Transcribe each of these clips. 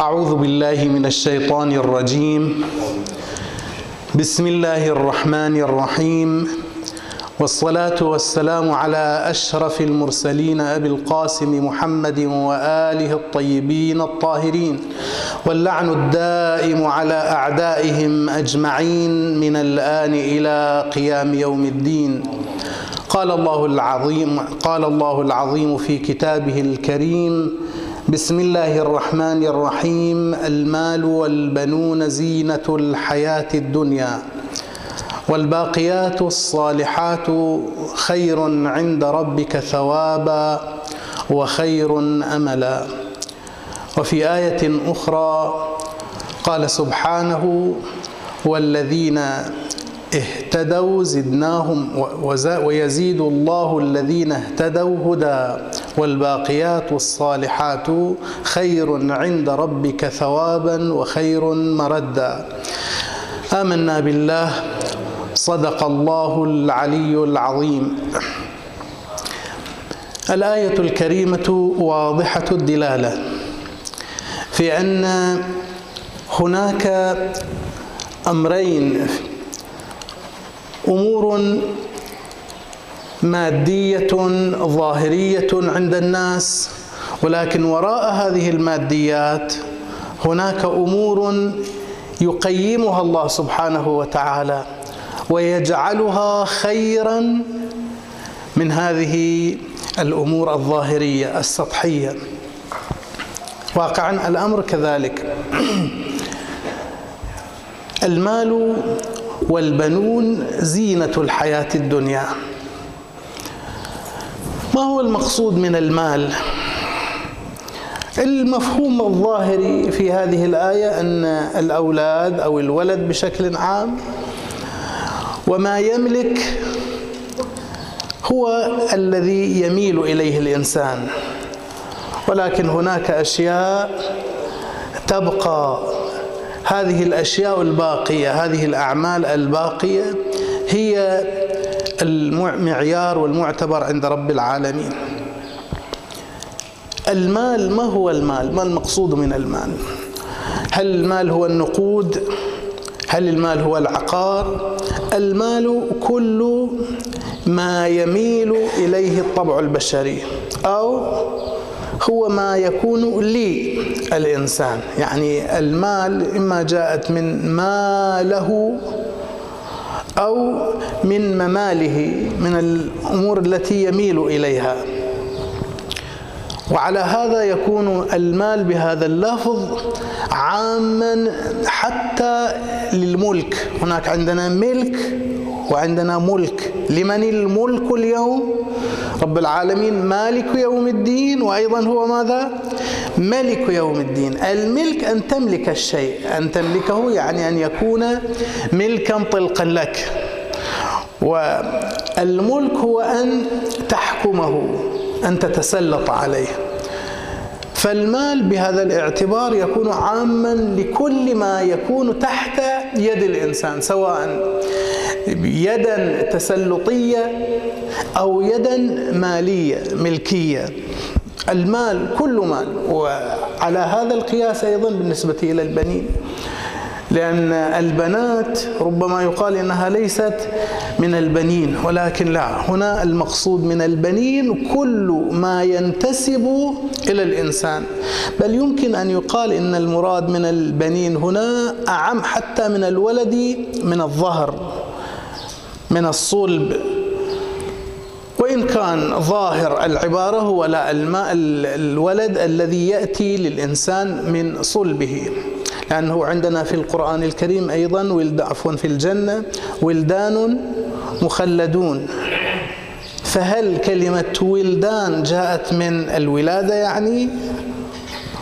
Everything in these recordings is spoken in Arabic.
أعوذ بالله من الشيطان الرجيم. بسم الله الرحمن الرحيم. والصلاة والسلام على أشرف المرسلين أبي القاسم محمد وآله الطيبين الطاهرين. واللعن الدائم على أعدائهم أجمعين من الآن إلى قيام يوم الدين. قال الله العظيم قال الله العظيم في كتابه الكريم بسم الله الرحمن الرحيم. المال والبنون زينة الحياة الدنيا والباقيات الصالحات خير عند ربك ثوابا وخير أملا. وفي آية أخرى قال سبحانه والذين اهتدوا زدناهم ويزيد الله الذين اهتدوا هدى. والباقيات الصالحات خير عند ربك ثوابا وخير مردا. آمنا بالله. صدق الله العلي العظيم. الآية الكريمة واضحة الدلالة في أن هناك أمرين. أمور مادية ظاهرية عند الناس ولكن وراء هذه الماديات هناك أمور يقيمها الله سبحانه وتعالى ويجعلها خيرا من هذه الأمور الظاهرية السطحية. واقعا الأمر كذلك. المال والبنون زينة الحياة الدنيا. ما هو المقصود من المال؟ المفهوم الظاهري في هذه الآية أن الأولاد أو الولد بشكل عام وما يملك هو الذي يميل إليه الإنسان ولكن هناك أشياء تبقى. هذه الأشياء الباقية هذه الأعمال الباقية هي المعيار والمعتبر عند رب العالمين. المال ما هو المال؟ ما المقصود من المال؟ هل المال هو النقود؟ هل المال هو العقار؟ المال كل ما يميل إليه الطبع البشري أو هو ما يكون للانسان يعني المال إما جاءت من ما له أو من مماله من الأمور التي يميل إليها. وعلى هذا يكون المال بهذا اللفظ عاما حتى للملك. هناك عندنا ملك وعندنا ملك. لمن الملك اليوم؟ رب العالمين. مالك يوم الدين وأيضا هو ماذا؟ ملك يوم الدين. الملك أن تملك الشيء. أن تملكه يعني أن يكون ملكا طلقا لك. والملك هو أن تحكمه أن تتسلط عليه. فالمال بهذا الاعتبار يكون عاما لكل ما يكون تحت يد الإنسان سواء يدا تسلطيه أو يدا مالية ملكية. المال كل مال. وعلى هذا القياس أيضا بالنسبة إلى البنين. لأن البنات ربما يقال إنها ليست من البنين ولكن لا هنا المقصود من البنين كل ما ينتسب إلى الإنسان. بل يمكن أن يقال إن المراد من البنين هنا أعم حتى من الولد من الظهر من الصلب. وإن كان ظاهر العبارة هو لا الماء الولد الذي يأتي للإنسان من صلبه. لأنه عندنا في القرآن الكريم أيضا ولد عفوا في الجنة ولدان مخلدون. فهل كلمة ولدان جاءت من الولادة يعني؟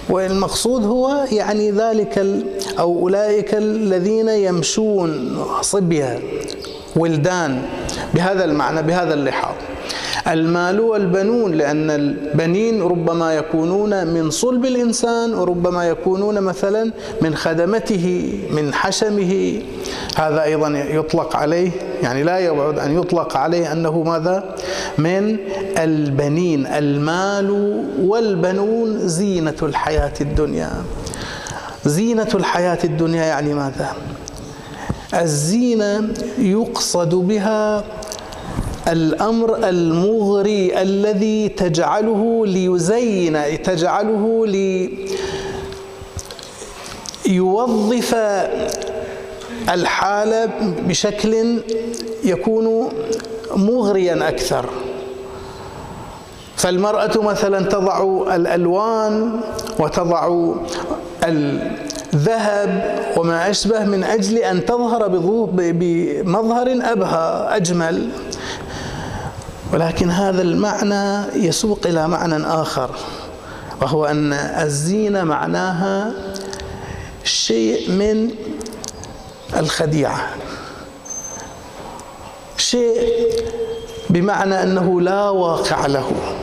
والمقصود هو يعني ذلك أو أولئك الذين يمشون صبيا. ولدان بهذا المعنى بهذا اللحاظ. المال والبنون لأن البنين ربما يكونون من صلب الإنسان وربما يكونون مثلا من خدمته من حشمه. هذا أيضا يطلق عليه يعني لا يبعد أن يطلق عليه أنه ماذا؟ من البنين. المال والبنون زينة الحياة الدنيا. زينة الحياة الدنيا يعني ماذا؟ الزينة يقصد بها الأمر المغري الذي تجعله ليزين تجعله ليوظف الحالة بشكل يكون مغريا أكثر. فالمرأة مثلا تضع الألوان وتضع الذهب وما أشبه من أجل أن تظهر بمظهر أبهى أجمل. ولكن هذا المعنى يسوق إلى معنى آخر وهو أن الزينة معناها شيء من الخديعة. شيء بمعنى أنه لا واقع له.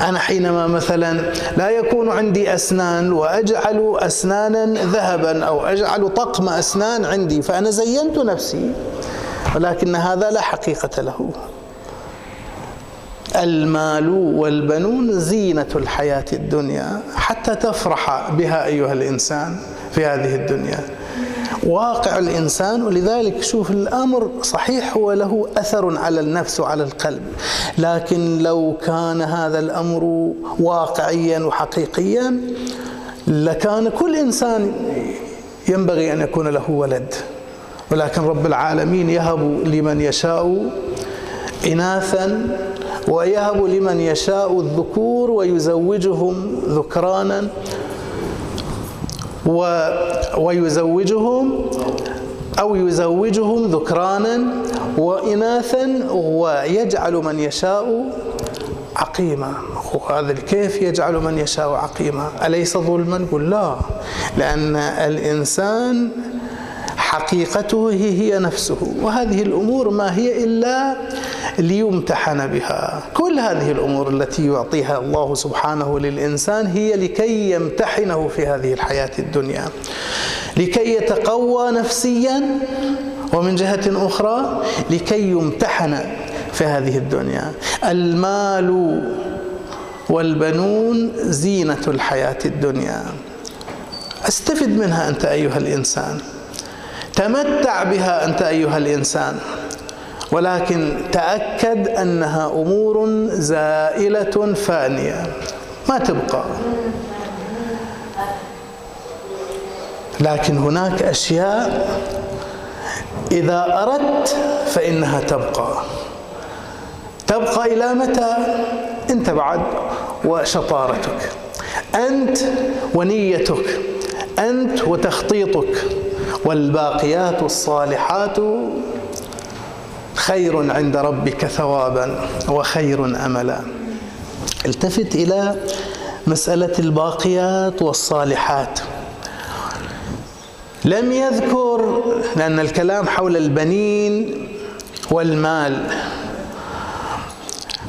أنا حينما مثلا لا يكون عندي أسنان وأجعل أسنانا ذهبا أو أجعل طقم أسنان عندي فأنا زينت نفسي ولكن هذا لا حقيقة له. المال والبنون زينة الحياة الدنيا حتى تفرح بها أيها الإنسان في هذه الدنيا. واقع الإنسان ولذلك شوف الأمر صحيح هو له أثر على النفس وعلى القلب. لكن لو كان هذا الأمر واقعيا وحقيقيا لكان كل إنسان ينبغي أن يكون له ولد. ولكن رب العالمين يهب لمن يشاء إناثا ويهب لمن يشاء الذكور ويزوجهم ذكرانا. و ويزوجهم أو يزوجهم ذكرانا وإناثا ويجعل من يشاء عقيما. وهذا الكيف يجعل من يشاء عقيما. أليس ظلما؟ قل لا. لأن الإنسان حقيقته هي نفسه وهذه الأمور ما هي إلا ليمتحن بها. كل هذه الأمور التي يعطيها الله سبحانه للإنسان هي لكي يمتحنه في هذه الحياة الدنيا. لكي يتقوى نفسيا ومن جهة أخرى لكي يمتحن في هذه الدنيا. المال والبنون زينة الحياة الدنيا. أستفد منها أنت أيها الإنسان. تمتع بها أنت أيها الإنسان. ولكن تأكد أنها أمور زائلة فانية. ما تبقى. لكن هناك أشياء إذا أردت فإنها تبقى. تبقى إلى متى؟ أنت بعد وشطارتك. أنت ونيتك. أنت وتخطيطك. والباقيات الصالحات خير عند ربك ثوابا وخير املا. التفت إلى مسألة الباقيات والصالحات. لم يذكر لأن الكلام حول البنين والمال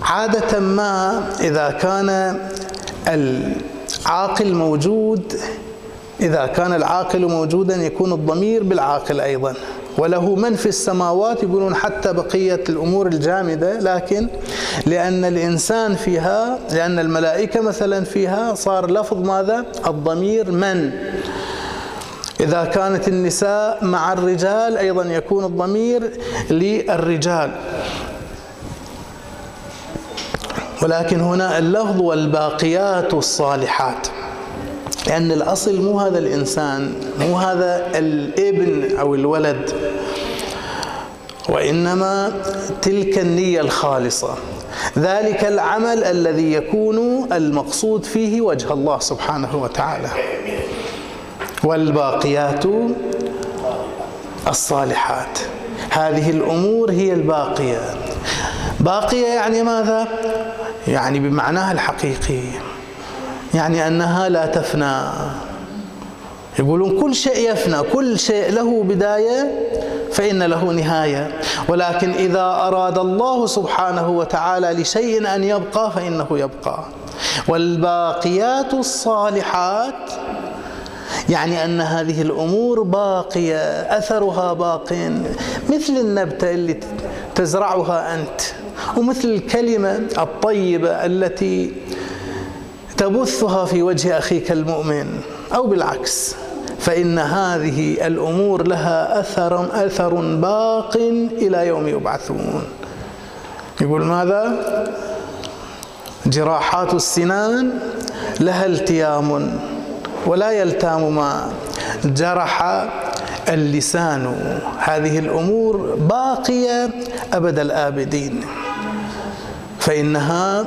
عادة ما إذا كان العاقل موجود إذا كان العاقل موجودا يكون الضمير بالعاقل أيضا. وله من في السماوات يقولون حتى بقية الأمور الجامدة لكن لأن الإنسان فيها لأن الملائكة مثلا فيها صار لفظ ماذا؟ الضمير من. إذا كانت النساء مع الرجال أيضا يكون الضمير للرجال. ولكن هنا اللفظ والباقيات الصالحات. لأن الأصل مو هذا الإنسان مو هذا الابن أو الولد. وإنما تلك النية الخالصة. ذلك العمل الذي يكون المقصود فيه وجه الله سبحانه وتعالى. والباقيات الصالحات. هذه الأمور هي الباقية باقية يعني ماذا؟ يعني بمعناها الحقيقي. يعني أنها لا تفنى. يقولون كل شيء يفنى كل شيء له بداية فإن له نهاية. ولكن إذا أراد الله سبحانه وتعالى لشيء أن يبقى فإنه يبقى. والباقيات الصالحات يعني أن هذه الأمور باقية أثرها باق. مثل النبتة اللي تزرعها أنت ومثل الكلمة الطيبة التي تبثها في وجه أخيك المؤمن أو بالعكس فإن هذه الأمور لها أثر أثر باق إلى يوم يبعثون. يقول ماذا؟ جراحات السنان لها التيام ولا يلتام ما جرح اللسان. هذه الأمور باقية أبد الآبدين. فإنها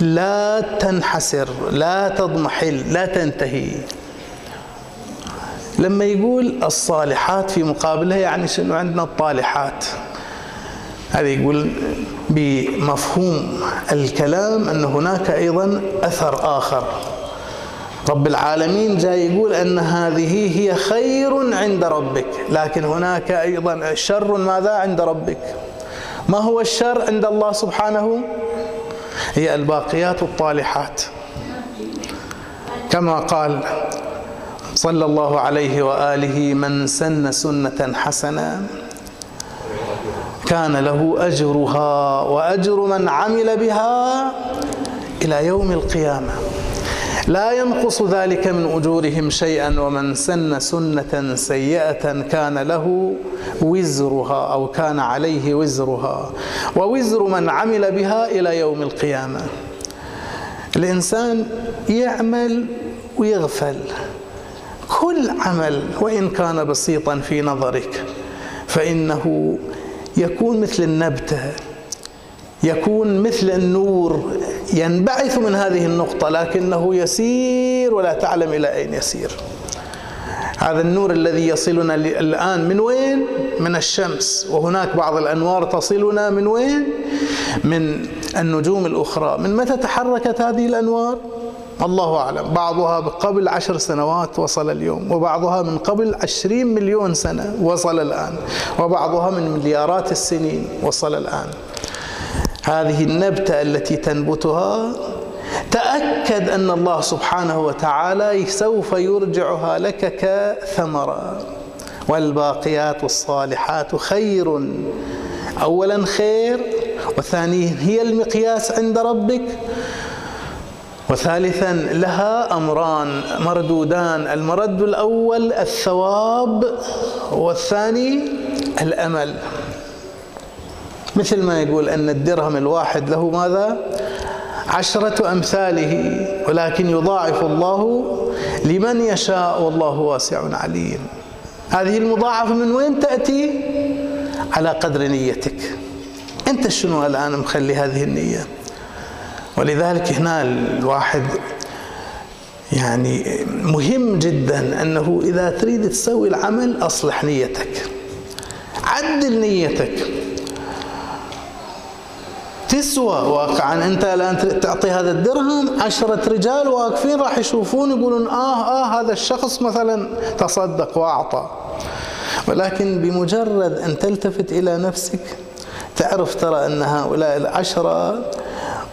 لا تنحسر لا تضمحل لا تنتهي. لما يقول الصالحات في مقابلها يعني شنو؟ عندنا الطالحات. هذا يقول بمفهوم الكلام أن هناك أيضا أثر آخر. رب العالمين جاي يقول أن هذه هي خير عند ربك لكن هناك أيضا شر ماذا عند ربك؟ ما هو الشر عند الله سبحانه؟ هي الباقيات الطالحات كما قال صلى الله عليه وآله من سن سنة حسنة كان له أجرها وأجر من عمل بها إلى يوم القيامة. لا ينقص ذلك من أجورهم شيئا ومن سن سنة سيئة كان له وزرها أو كان عليه وزرها ووزر من عمل بها إلى يوم القيامة. الإنسان يعمل ويغفل. كل عمل وإن كان بسيطا في نظرك فإنه يكون مثل النبتة يكون مثل النور ينبعث من هذه النقطة لكنه يسير ولا تعلم إلى أين يسير. هذا النور الذي يصلنا الآن من وين؟ من الشمس. وهناك بعض الأنوار تصلنا من وين؟ من النجوم الأخرى. من متى تحركت هذه الأنوار؟ الله أعلم. بعضها قبل عشر سنوات وصل اليوم وبعضها من قبل عشرين مليون سنة وصل الآن وبعضها من مليارات السنين وصل الآن. هذه النبتة التي تنبتها تأكد أن الله سبحانه وتعالى سوف يرجعها لك كثمرة والباقيات الصالحات خير. أولا خير وثانيا هي المقياس عند ربك. وثالثا لها أمران مردودان المرد الأول الثواب والثاني الأمل. مثل ما يقول أن الدرهم الواحد له ماذا؟ عشرة أمثاله ولكن يضاعف الله لمن يشاء والله واسع عليم. هذه المضاعفة من وين تأتي؟ على قدر نيتك. أنت شنو الآن مخلي هذه النية؟ ولذلك هنا الواحد يعني مهم جدا أنه إذا تريد تسوي العمل أصلح نيتك. عدل نيتك. تسوى. واقعا أنت الآن تعطي هذا الدرهم عشرة رجال واقفين راح يشوفون يقولون آه آه هذا الشخص مثلا تصدق وأعطى. ولكن بمجرد أن تلتفت إلى نفسك تعرف ترى أن هؤلاء العشرة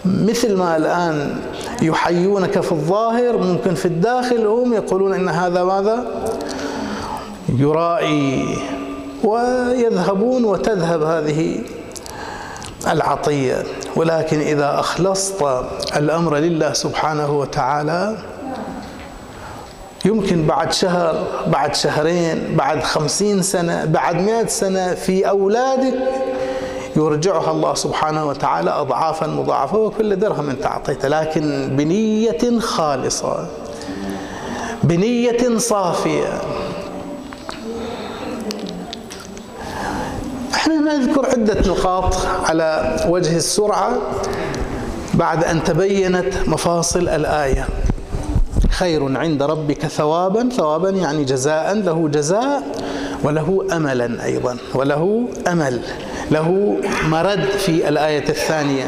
مثل ما الآن يحيونك في الظاهر ممكن في الداخل هم يقولون إن هذا ماذا؟ يرائي ويذهبون وتذهب هذه العطية. ولكن إذا أخلصت الأمر لله سبحانه وتعالى يمكن بعد شهر بعد شهرين بعد خمسين سنة بعد مئة سنة في أولادك يرجعها الله سبحانه وتعالى أضعافا مضاعفة وكل درهم أنت أعطيته. لكن بنية خالصة بنية صافية إحنا نذكر عدة نقاط على وجه السرعة بعد أن تبينت مفاصل الآية. خير عند ربك ثوابا ثوابا يعني جزاء له جزاء وله املا أيضا وله أمل له مرد في الآية الثانية.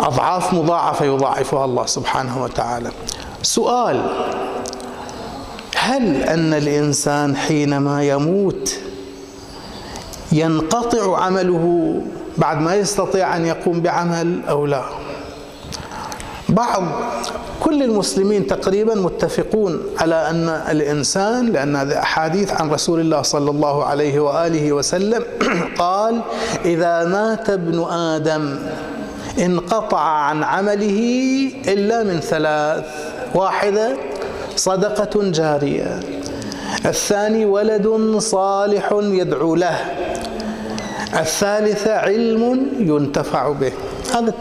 أضعاف مضاعفة يضاعفها الله سبحانه وتعالى. سؤال هل أن الإنسان حينما يموت ينقطع عمله بعد ما يستطيع أن يقوم بعمل أو لا. بعض كل المسلمين تقريبا متفقون على أن الإنسان لأن هذا أحاديث عن رسول الله صلى الله عليه وآله وسلم قال إذا مات ابن آدم انقطع عن عمله إلا من ثلاث واحدة صدقة جارية الثاني ولد صالح يدعو له. الثالثة علم ينتفع به. هذا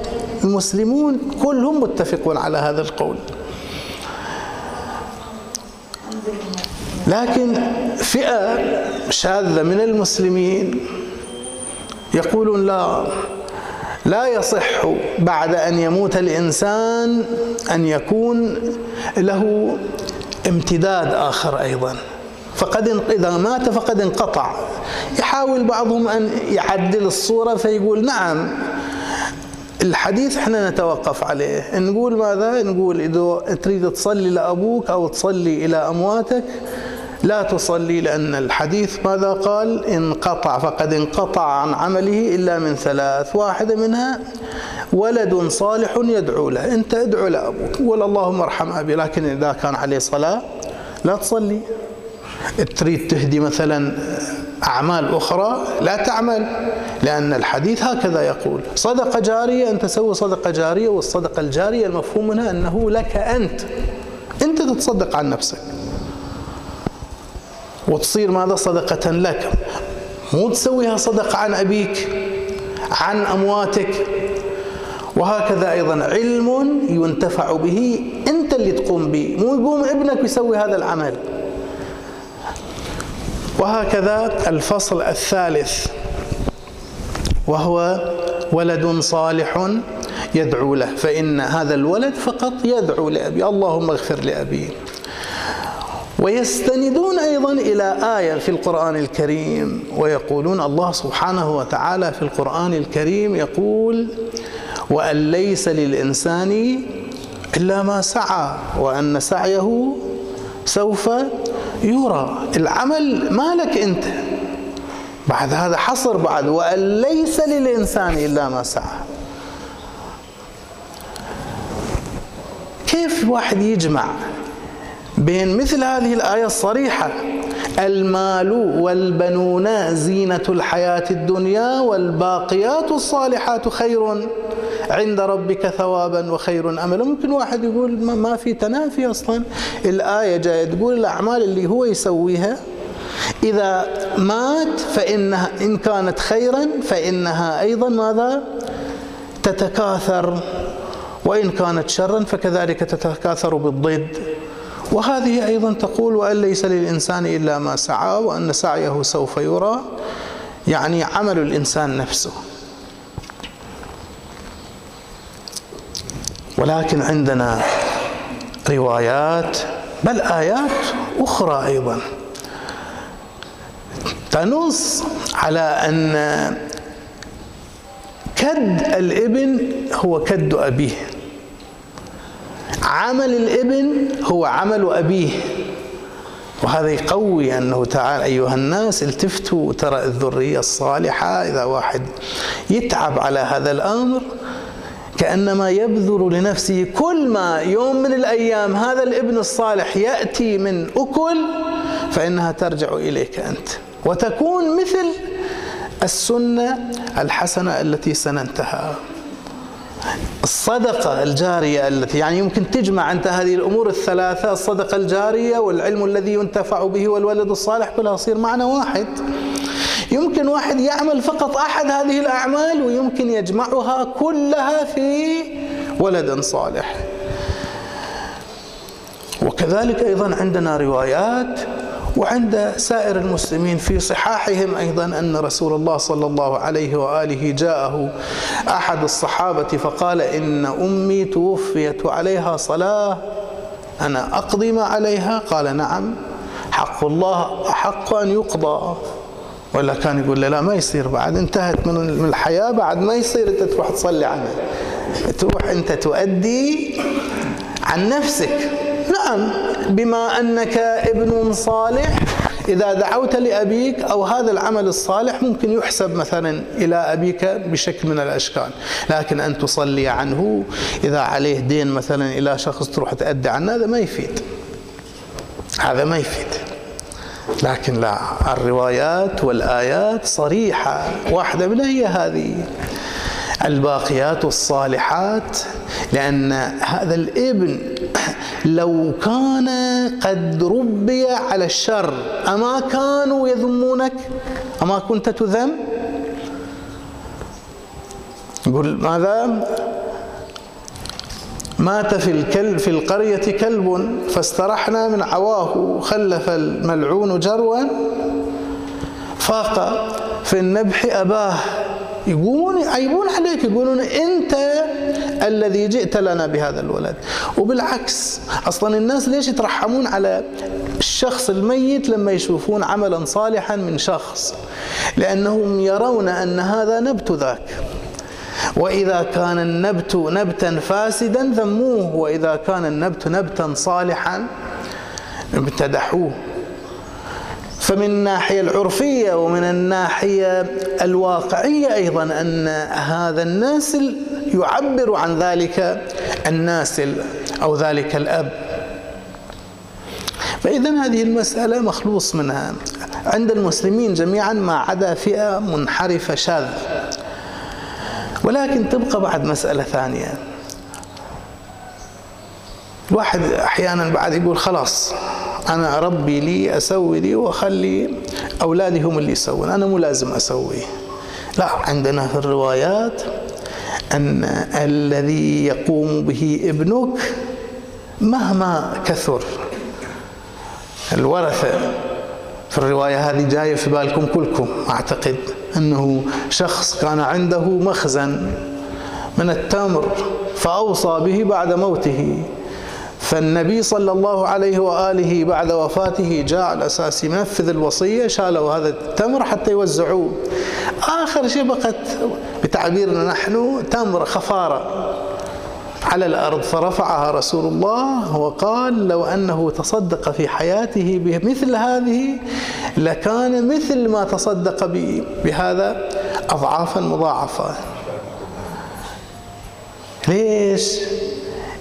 المسلمون كلهم متفقون على هذا القول. لكن فئة شاذة من المسلمين يقولون لا لا يصح بعد أن يموت الإنسان أن يكون له امتداد آخر أيضا. فقد إذا مات فقد انقطع. يحاول بعضهم أن يعدل الصورة فيقول نعم الحديث إحنا نتوقف عليه. نقول ماذا؟ نقول إذا تريد تصلي لأبوك أو تصلي إلى أمواتك لا تصلي لأن الحديث ماذا قال؟ انقطع. فقد انقطع عن عمله إلا من ثلاث. واحدة منها ولد صالح يدعو له. أنت ادعو لأبوك. قول اللهم ارحم أبي. لكن إذا كان عليه صلاة لا تصلي. تريد تهدي مثلا أعمال أخرى؟ لا تعمل لأن الحديث هكذا يقول صدقة جارية أن تسوي صدقة جارية والصدقة الجارية المفهوم منها أنه لك أنت أنت تتصدق عن نفسك. وتصير ماذا؟ صدقة لك. مو تسويها صدقة عن أبيك عن أمواتك. وهكذا أيضا علم ينتفع به أنت اللي تقوم به مو يقوم ابنك يسوي هذا العمل. وهكذا الفصل الثالث وهو ولد صالح يدعو له فإن هذا الولد فقط يدعو لأبي اللهم اغفر لأبي. ويستندون أيضا إلى آية في القرآن الكريم ويقولون الله سبحانه وتعالى في القرآن الكريم يقول وأن ليس للإنسان إلا ما سعى وأن سعيه سوف يرى العمل ما لك أنت. بعد هذا حصر بعد وأن ليس للإنسان إلا ما سعى. كيف واحد يجمع بين مثل هذه الآية الصريحة؟ المال والبنون زينة الحياة الدنيا والباقيات الصالحات خير عند ربك ثوابا وخير املا. ممكن واحد يقول ما في تنافي أصلا. الآية جاية تقول الأعمال اللي هو يسويها إذا مات فإنها إن كانت خيرا فإنها أيضا ماذا؟ تتكاثر. وإن كانت شرا فكذلك تتكاثر بالضد. وهذه أيضا تقول وأن ليس للإنسان إلا ما سعى وأن سعيه سوف يرى. يعني عمل الإنسان نفسه. ولكن عندنا روايات بل آيات أخرى أيضا. تنص على أن كد الإبن هو كد أبيه. عمل الإبن هو عمل أبيه. وهذا يقوي أنه تعالى أيها الناس التفتوا ترى الذرية الصالحة إذا واحد يتعب على هذا الأمر كأنما يبذر لنفسه كل ما يوم من الأيام هذا الابن الصالح يأتي من أكل فإنها ترجع إليك أنت. وتكون مثل السنة الحسنة التي سننتهى الصدقة الجارية التي يعني يمكن تجمع أنت هذه الأمور الثلاثة الصدقة الجارية والعلم الذي ينتفع به والولد الصالح كلها يصير معنى واحد. يمكن واحد يعمل فقط أحد هذه الأعمال ويمكن يجمعها كلها في ولد صالح. وكذلك أيضا عندنا روايات وعند سائر المسلمين في صحاحهم أيضا أن رسول الله صلى الله عليه وآله جاءه أحد الصحابة فقال إن أمي توفيت عليها صلاة أنا أقضي ما عليها؟ قال نعم حق الله احق أن يقضى. ولا كان يقول له لا ما يصير بعد انتهت من الحياة بعد ما يصير انت تروح تصلي عنها. تروح انت تؤدي عن نفسك. نعم بما أنك ابن صالح إذا دعوت لأبيك أو هذا العمل الصالح ممكن يحسب مثلا إلى أبيك بشكل من الأشكال. لكن أن تصلي عنه إذا عليه دين مثلا إلى شخص تروح تأدي عنه هذا ما يفيد. هذا ما يفيد. لكن لا الروايات والآيات صريحة واحدة منها هي هذه؟ الباقيات الصالحات لأن هذا الابن لو كان قد ربي على الشر أما كانوا يذمونك؟ أما كنت تذم؟ يقول ماذا؟ مات في الكلب في القرية كلب فاسترحنا من عواه خلف الملعون جروا فاق في النبح أباه. يقومون يعيبون عليك يقولون أنت الذي جئت لنا بهذا الولد. وبالعكس أصلا الناس ليش يترحمون على الشخص الميت لما يشوفون عملا صالحا من شخص؟ لأنهم يرون أن هذا نبت ذاك. وإذا كان النبت نبتا فاسدا ذموه وإذا كان النبت نبتا صالحا امتدحوه فمن الناحية العرفية ومن الناحية الواقعية أيضا أن هذا الناسل يعبر عن ذلك الناسل أو ذلك الأب. فإذا هذه المسألة مخلوص منها. عند المسلمين جميعا ما عدا فئة منحرفة شاذة. ولكن تبقى بعد مسألة ثانية. الواحد أحيانا بعد يقول خلاص أنا أربي لي أسوي لي وأخلي أولادي هم اللي يسوون أنا مو لازم أسوي. لا عندنا في الروايات أن الذي يقوم به ابنك مهما كثر الورثة. في الرواية هذه جاية في بالكم كلكم أعتقد أنه شخص كان عنده مخزن من التمر فأوصى به بعد موته. فالنبي صلى الله عليه وآله بعد وفاته جاء على أساس ينفذ الوصية شالوا هذا التمر حتى يوزعوه. آخر شيء بقت بتعبيرنا نحن تمر خفارة. على الأرض فرفعها رسول الله وقال لو أنه تصدق في حياته بمثل هذه لكان مثل ما تصدق بهذا أضعافا مضاعفة ليش؟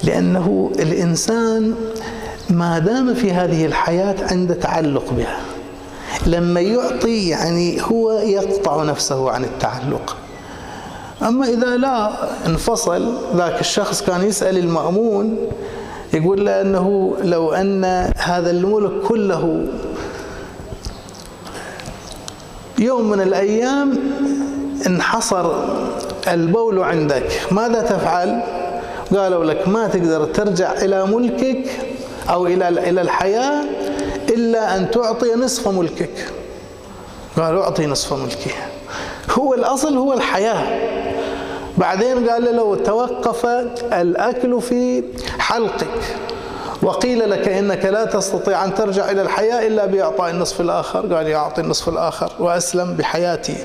لأنه الإنسان ما دام في هذه الحياة عنده تعلق بها لما يعطي يعني هو يقطع نفسه عن التعلق أما إذا لا انفصل ذاك الشخص كان يسأل المأمون يقول له أنه لو أن هذا الملك كله يوم من الأيام انحصر البول عندك ماذا تفعل؟ قالوا لك ما تقدر ترجع إلى ملكك أو إلى إلى الحياة إلا أن تعطي نصف ملكك. قالوا أعطي نصف ملكي. هو الأصل هو الحياة. بعدين قال له توقف الأكل في حلقك. وقيل لك إنك لا تستطيع أن ترجع إلى الحياة إلا بإعطاء النصف الآخر. قال يعطي النصف الآخر وأسلم بحياتي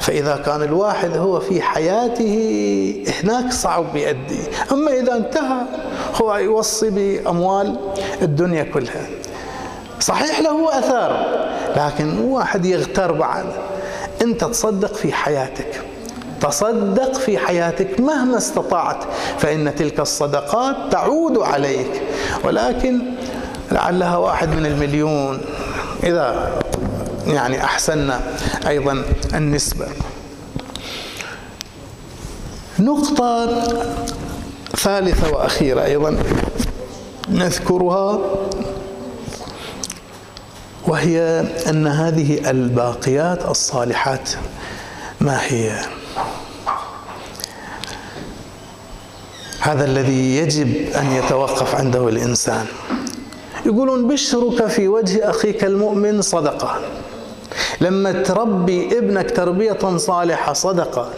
فإذا كان الواحد هو في حياته هناك صعب بيأدي أما إذا انتهى هو يوصي بأموال الدنيا كلها. صحيح له أثار لكن واحد يغتر بعد. أنت تصدق في حياتك. تصدق في حياتك مهما استطعت فإن تلك الصدقات تعود عليك. ولكن لعلها واحد من المليون. إذا يعني أحسننا أيضا النسبة. نقطة ثالثة وأخيرة أيضا نذكرها وهي أن هذه الباقيات الصالحات ما هي؟ هذا الذي يجب أن يتوقف عنده الإنسان. يقولون بشرك في وجه أخيك المؤمن صدقة. لما تربي ابنك تربية صالحة صدقة.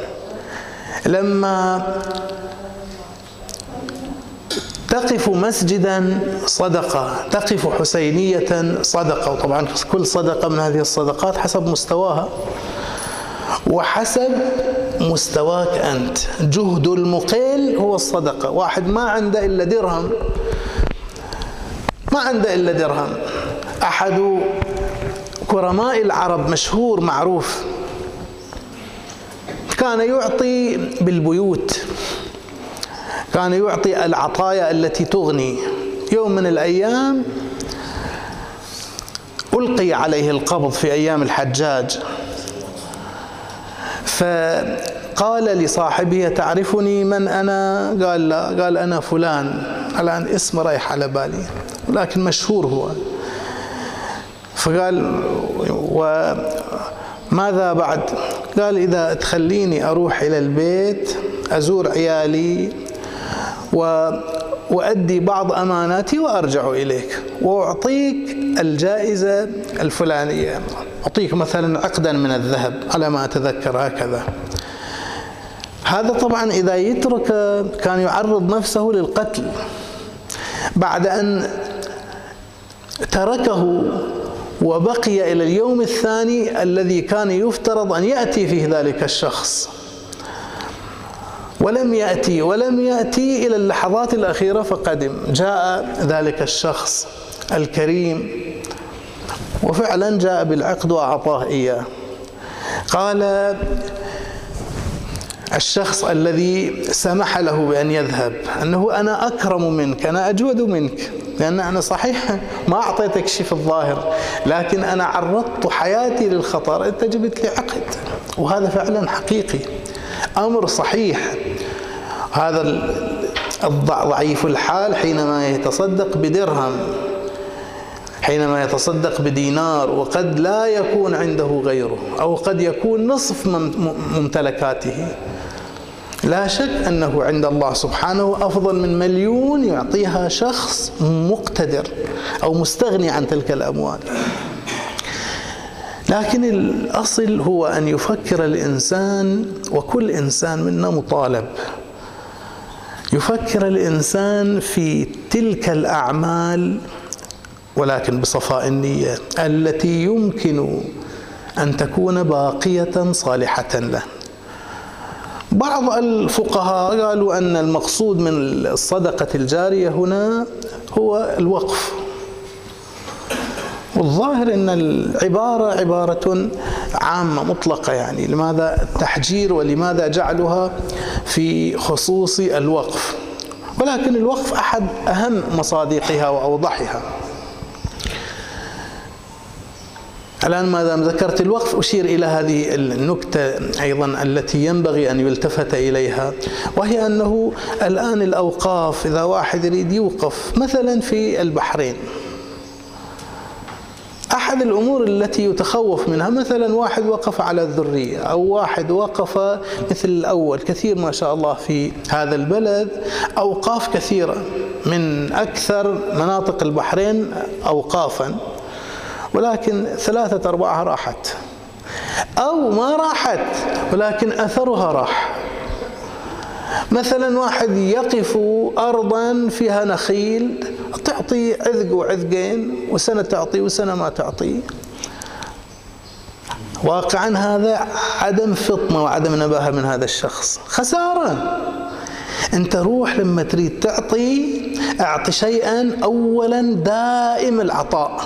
لما تقف مسجدا صدقة. تقف حسينية صدقة. وطبعا كل صدقة من هذه الصدقات حسب مستواها. وحسب مستواك أنت. جهد المقيل هو الصدقة. واحد ما عنده إلا درهم. ما عنده إلا درهم. أحد كرماء العرب مشهور معروف. كان يعطي بالبيوت. كان يعطي العطايا التي تغني. يوم من الأيام ألقي عليه القبض في أيام الحجاج. قال لصاحبه تعرفني من أنا؟ قال لا قال أنا فلان. الآن اسم رايح على بالي لكن مشهور هو. فقال وماذا بعد؟ قال إذا تخليني أروح إلى البيت أزور عيالي و وأدي بعض أماناتي وأرجع إليك وأعطيك الجائزة الفلانية. أعطيك مثلا عقدا من الذهب على ما أتذكر هكذا. هذا طبعا إذا يترك كان يعرض نفسه للقتل بعد أن تركه وبقي إلى اليوم الثاني الذي كان يفترض أن يأتي فيه ذلك الشخص. ولم يأتي ولم يأتي إلى اللحظات الأخيرة فقدم جاء ذلك الشخص الكريم وفعلا جاء بالعقد وأعطاه إياه. قال الشخص الذي سمح له بأن يذهب أنه أنا أكرم منك أنا أجود منك لأن أنا صحيح ما أعطيتك شيء في الظاهر لكن أنا عرضت حياتي للخطر أنت جبت لي عقد وهذا فعلا حقيقي أمر صحيح. هذا الضعيف الحال حينما يتصدق بدرهم حينما يتصدق بدينار وقد لا يكون عنده غيره أو قد يكون نصف ممتلكاته. لا شك أنه عند الله سبحانه أفضل من مليون يعطيها شخص مقتدر أو مستغني عن تلك الأموال. لكن الأصل هو أن يفكر الإنسان وكل إنسان منا مطالب. يفكر الإنسان في تلك الأعمال ولكن بصفاء النية التي يمكن أن تكون باقية صالحة له. بعض الفقهاء قالوا أن المقصود من الصدقة الجارية هنا هو الوقف. والظاهر إن العبارة عبارة عامة مطلقة يعني. لماذا التحجير ولماذا جعلها في خصوص الوقف؟ ولكن الوقف أحد أهم مصادقها وأوضحها. الآن ما دام ذكرت الوقف؟ أشير إلى هذه النكتة أيضا التي ينبغي أن يلتفت إليها وهي أنه الآن الأوقاف إذا واحد يريد يوقف مثلا في البحرين أحد الأمور التي يتخوف منها مثلا واحد وقف على الذرية أو واحد وقف مثل الأول كثير ما شاء الله في هذا البلد أوقاف كثيرة من أكثر مناطق البحرين أوقافا. ولكن ثلاثة أرباعها راحت. أو ما راحت ولكن أثرها راح. مثلا واحد يقف أرضا فيها نخيل تعطي عذق وعذقين وسنة تعطي وسنة ما تعطي. واقعا هذا عدم فطنة وعدم نباهة من هذا الشخص. خسارة. أنت روح لما تريد تعطي أعطي شيئا اولا دائم العطاء.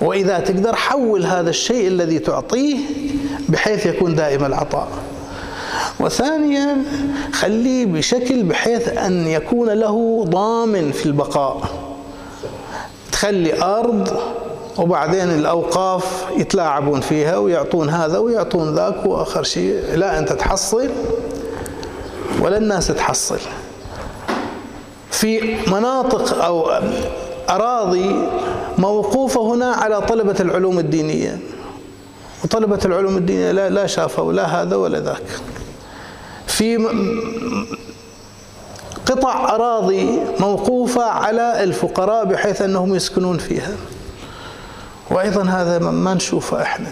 وإذا تقدر حول هذا الشيء الذي تعطيه بحيث يكون دائم العطاء. وثانيا خليه بشكل بحيث أن يكون له ضامن في البقاء. تخلي أرض وبعدين الأوقاف يتلاعبون فيها ويعطون هذا ويعطون ذاك وآخر شيء. لا أنت تحصل ولا الناس تحصل. في مناطق أو أراضي موقوفة هنا على طلبة العلوم الدينية. وطلبة العلوم الدينية لا, لا شافوا لا هذا ولا ذاك. في قطع أراضي موقوفة على الفقراء بحيث أنهم يسكنون فيها. وأيضا هذا ما نشوفه إحنا.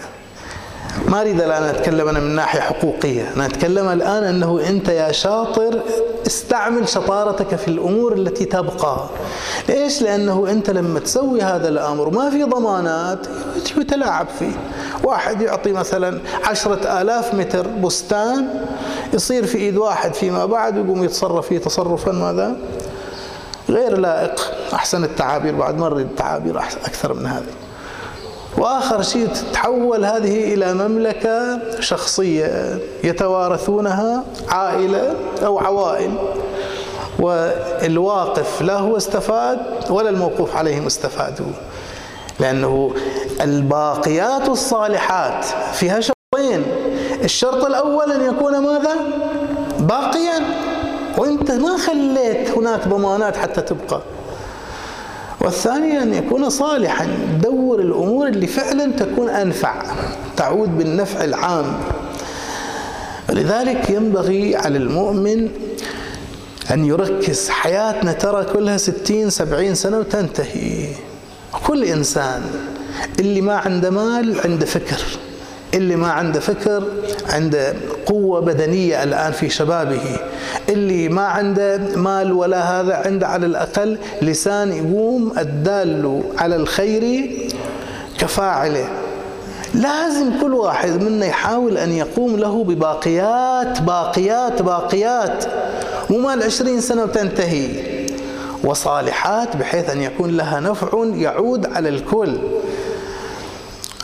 ما أريد الآن أتكلم أنا من ناحية حقوقية. أنا أتكلم الآن أنه أنت يا شاطر استعمل شطارتك في الأمور التي تبقى. ليش؟ لأنه أنت لما تسوي هذا الأمر ما في ضمانات يتلاعب فيه. واحد يعطي مثلا عشرة آلاف متر بستان يصير في إيد واحد فيما بعد ويقوم يتصرف فيه تصرفا ماذا؟ غير لائق. أحسن التعابير بعد ما نريد تعابير أكثر من هذه. وآخر شيء تتحول هذه إلى مملكة شخصية يتوارثونها عائلة أو عوائل. والواقف لا هو استفاد ولا الموقوف عليهم استفادوا لأنه الباقيات الصالحات فيها شرطين الشرط الأول أن يكون ماذا؟ باقيا. وأنت ما خليت هناك ضمانات حتى تبقى. والثاني أن يكون صالحا. دور الأمور اللي فعلا تكون أنفع تعود بالنفع العام. ولذلك ينبغي على المؤمن أن يركز. حياتنا ترى كلها ستين سبعين سنة وتنتهي. كل إنسان اللي ما عنده مال عنده فكر. اللي ما عنده فكر عنده قوة بدنية الآن في شبابه. اللي ما عنده مال ولا هذا عنده على الأقل لسان يقوم الدال على الخير كفاعله. لازم كل واحد منا يحاول أن يقوم له بباقيات باقيات باقيات. مو مال عشرين سنة وتنتهي. وصالحات بحيث أن يكون لها نفع يعود على الكل.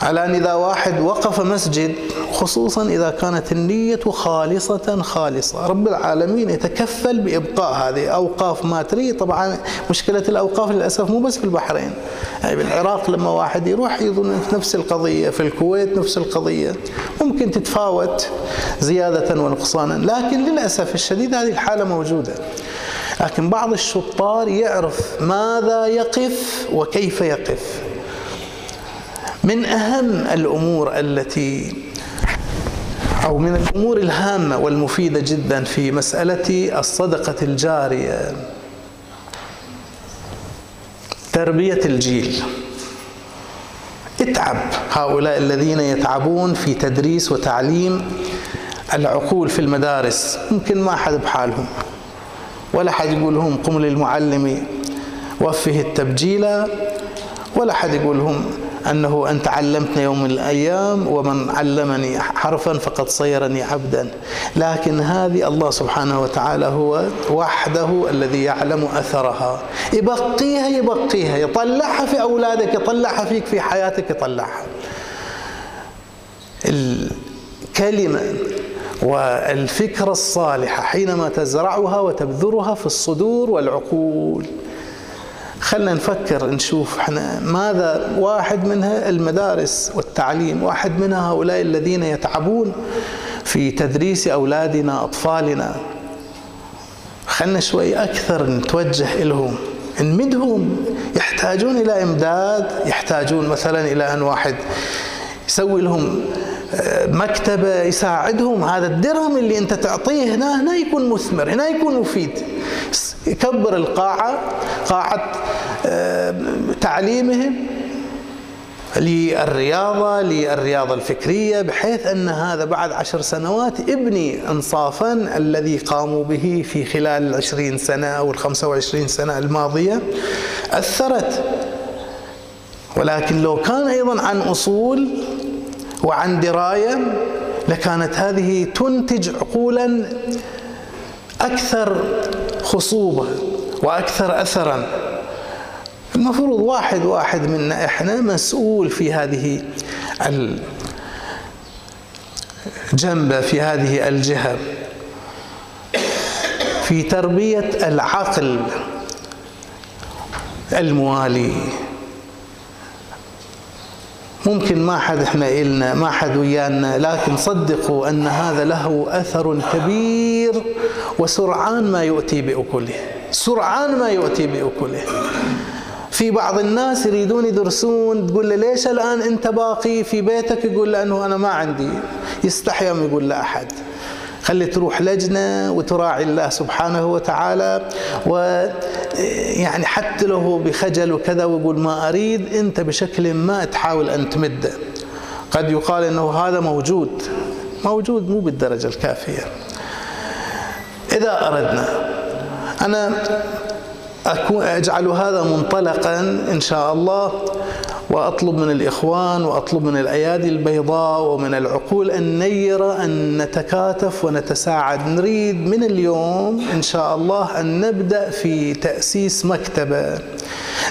على أن إذا واحد وقف مسجد خصوصا إذا كانت النية خالصة خالصة. رب العالمين يتكفل بإبقاء هذه أوقاف ما تريد طبعا مشكلة الأوقاف للأسف مو بس في البحرين. يعني بالعراق لما واحد يروح يظن نفس القضية في الكويت نفس القضية. ممكن تتفاوت زيادة ونقصانا لكن للأسف الشديد هذه الحالة موجودة. لكن بعض الشطار يعرف ماذا يقف وكيف يقف. من أهم الأمور التي أو من الأمور الهامة والمفيدة جدا في مسألة الصدقة الجارية. تربية الجيل. اتعب هؤلاء الذين يتعبون في تدريس وتعليم العقول في المدارس. ممكن ما حد بحالهم. ولا حد يقول لهم قم للمعلم وفه التبجيل. ولا حد يقول لهم أنه أنت علمتني يوم من الأيام ومن علمني حرفا فقد صيرني عبدا. لكن هذه الله سبحانه وتعالى هو وحده الذي يعلم أثرها. يبقيها يبقيها. يطلعها في أولادك يطلعها فيك في حياتك يطلعها. الكلمة والفكرة الصالحة حينما تزرعها وتبذرها في الصدور والعقول. خلنا نفكر نشوف إحنا ماذا واحد منها المدارس والتعليم واحد منها هؤلاء الذين يتعبون في تدريس أولادنا أطفالنا. خلنا شوي أكثر نتوجه لهم نمدهم. يحتاجون إلى إمداد يحتاجون مثلا إلى أن واحد يسوي لهم مكتبة يساعدهم هذا الدرهم اللي أنت تعطيه هنا هنا يكون مثمر هنا يكون مفيد. يكبر القاعة قاعة آه، تعليمهم للرياضة للرياضة الفكرية بحيث أن هذا بعد عشر سنوات ابني انصافا الذي قاموا به في خلال العشرين سنة أو الخمسة وعشرين سنة الماضية أثرت. ولكن لو كان أيضا عن أصول وعن دراية لكانت هذه تنتج عقولا أكثر خصوبة وأكثر أثرا. المفروض واحد واحد منا إحنا مسؤول في هذه الجنبة في هذه الجهة. في تربية العقل الموالي. ممكن ما حد إحنا إلنا ما حد ويانا لكن صدقوا أن هذا له أثر كبير وسرعان ما يؤتي بأكله سرعان ما يؤتي بأكله. في بعض الناس يريدون يدرسون تقول له ليش الآن أنت باقي في بيتك؟ يقول له أنه أنا ما عندي يستحي يقول لا أحد. خلي تروح لجنة وتراعي الله سبحانه وتعالى ويعني حتى له بخجل وكذا ويقول ما أريد أنت بشكل ما تحاول أن تمده قد يقال أنه هذا موجود. موجود مو بالدرجة الكافية. إذا أردنا أنا أكون أجعل هذا منطلقا إن شاء الله. وأطلب من الإخوان وأطلب من الأيادي البيضاء ومن العقول النيره أن نتكاتف ونتساعد. نريد من اليوم إن شاء الله أن نبدأ في تأسيس مكتبة.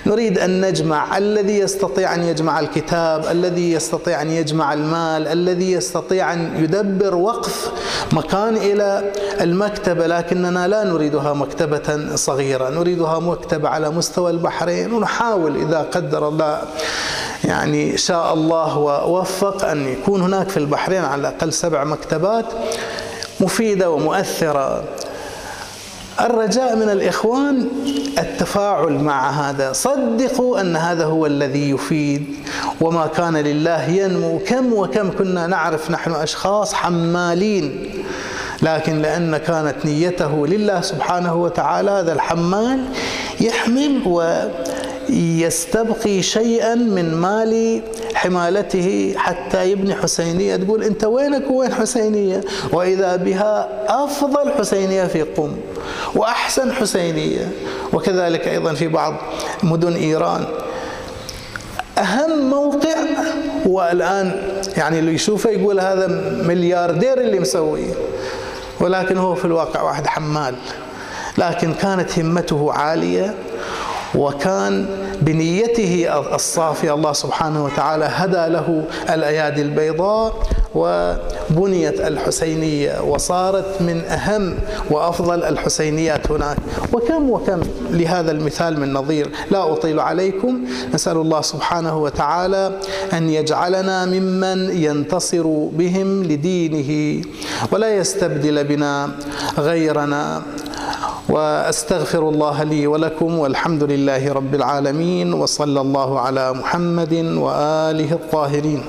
نريد أن نجمع الذي يستطيع أن يجمع الكتاب الذي يستطيع أن يجمع المال الذي يستطيع أن يدبر وقف مكان إلى المكتبة لكننا لا نريدها مكتبة صغيرة نريدها مكتبة على مستوى البحرين ونحاول إذا قدر الله يعني شاء الله ووفق أن يكون هناك في البحرين على الأقل سبع مكتبات مفيدة ومؤثرة. الرجاء من الإخوان التفاعل مع هذا. صدقوا أن هذا هو الذي يفيد وما كان لله ينمو. كم وكم كنا نعرف نحن أشخاص حمالين لكن لأن كانت نيته لله سبحانه وتعالى هذا الحمال يحمل ويستبقي شيئا من مال حمالته. حتى يبني حسينية تقول أنت وينك وين حسينية؟ وإذا بها أفضل حسينية في قم. وأحسن حسينية. وكذلك أيضا في بعض مدن إيران. أهم موقع والآن يعني اللي يشوفه يقول هذا ملياردير اللي مسويه. ولكن هو في الواقع واحد حمال. لكن كانت همته عالية. وكان بنيته الصافية. الله سبحانه وتعالى هدى له الأيادي البيضاء وبنيت الحسينية وصارت من أهم وأفضل الحسينيات هناك. وكم وكم لهذا المثال من نظير لا أطيل عليكم. نسأل الله سبحانه وتعالى أن يجعلنا ممن ينتصر بهم لدينه ولا يستبدل بنا غيرنا. وأستغفر الله لي ولكم والحمد لله رب العالمين وصلى الله على محمد وآله الطاهرين.